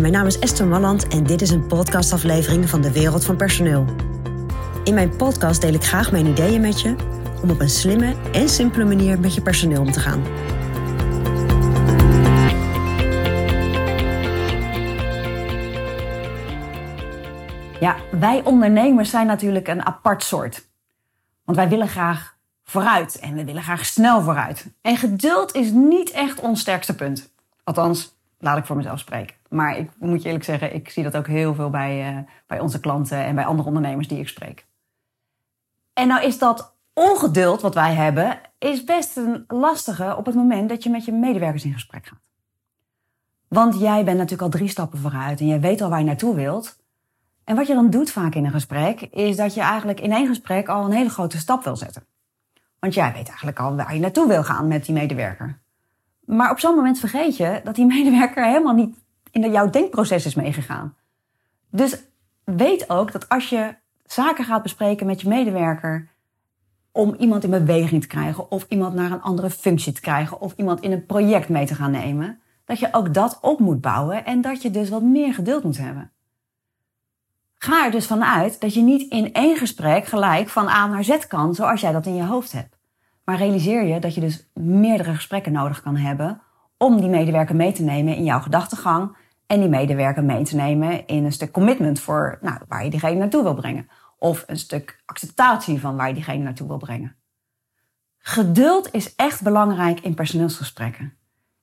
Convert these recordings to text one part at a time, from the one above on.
Mijn naam is Esther Malland en dit is een podcastaflevering van de Wereld van Personeel. In mijn podcast deel ik graag mijn ideeën met je om op een slimme en simpele manier met je personeel om te gaan. Ja, wij ondernemers zijn natuurlijk een apart soort. Want wij willen graag vooruit en we willen graag snel vooruit. En geduld is niet echt ons sterkste punt. Althans, laat ik voor mezelf spreken. Maar ik moet je eerlijk zeggen, ik zie dat ook heel veel bij, uh, bij onze klanten en bij andere ondernemers die ik spreek. En nou is dat ongeduld wat wij hebben, is best een lastige op het moment dat je met je medewerkers in gesprek gaat. Want jij bent natuurlijk al drie stappen vooruit en jij weet al waar je naartoe wilt. En wat je dan doet vaak in een gesprek, is dat je eigenlijk in één gesprek al een hele grote stap wil zetten. Want jij weet eigenlijk al waar je naartoe wil gaan met die medewerker. Maar op zo'n moment vergeet je dat die medewerker helemaal niet in jouw denkproces is meegegaan. Dus weet ook dat als je zaken gaat bespreken met je medewerker om iemand in beweging te krijgen of iemand naar een andere functie te krijgen of iemand in een project mee te gaan nemen, dat je ook dat op moet bouwen en dat je dus wat meer geduld moet hebben. Ga er dus vanuit dat je niet in één gesprek gelijk van A naar Z kan zoals jij dat in je hoofd hebt. Maar realiseer je dat je dus meerdere gesprekken nodig kan hebben om die medewerker mee te nemen in jouw gedachtegang en die medewerker mee te nemen in een stuk commitment voor nou, waar je diegene naartoe wil brengen. Of een stuk acceptatie van waar je diegene naartoe wil brengen. Geduld is echt belangrijk in personeelsgesprekken.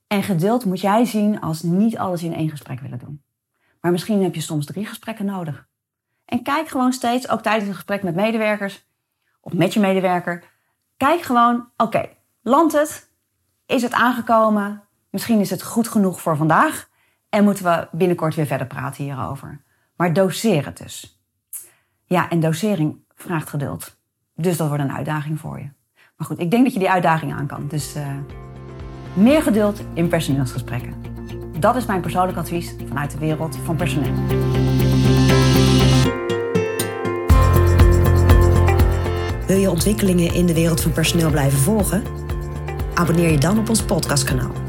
En geduld moet jij zien als niet alles in één gesprek willen doen. Maar misschien heb je soms drie gesprekken nodig. En kijk gewoon steeds, ook tijdens een gesprek met medewerkers of met je medewerker, kijk gewoon, oké, landt het? Is het aangekomen? Misschien is het goed genoeg voor vandaag en moeten we binnenkort weer verder praten hierover. Maar doseer het dus. Ja, en dosering vraagt geduld. Dus dat wordt een uitdaging voor je. Maar goed, ik denk dat je die uitdaging aan kan. Dus uh, meer geduld in personeelsgesprekken. Dat is mijn persoonlijk advies vanuit de wereld van personeel. Wil je ontwikkelingen in de wereld van personeel blijven volgen? Abonneer je dan op ons podcastkanaal.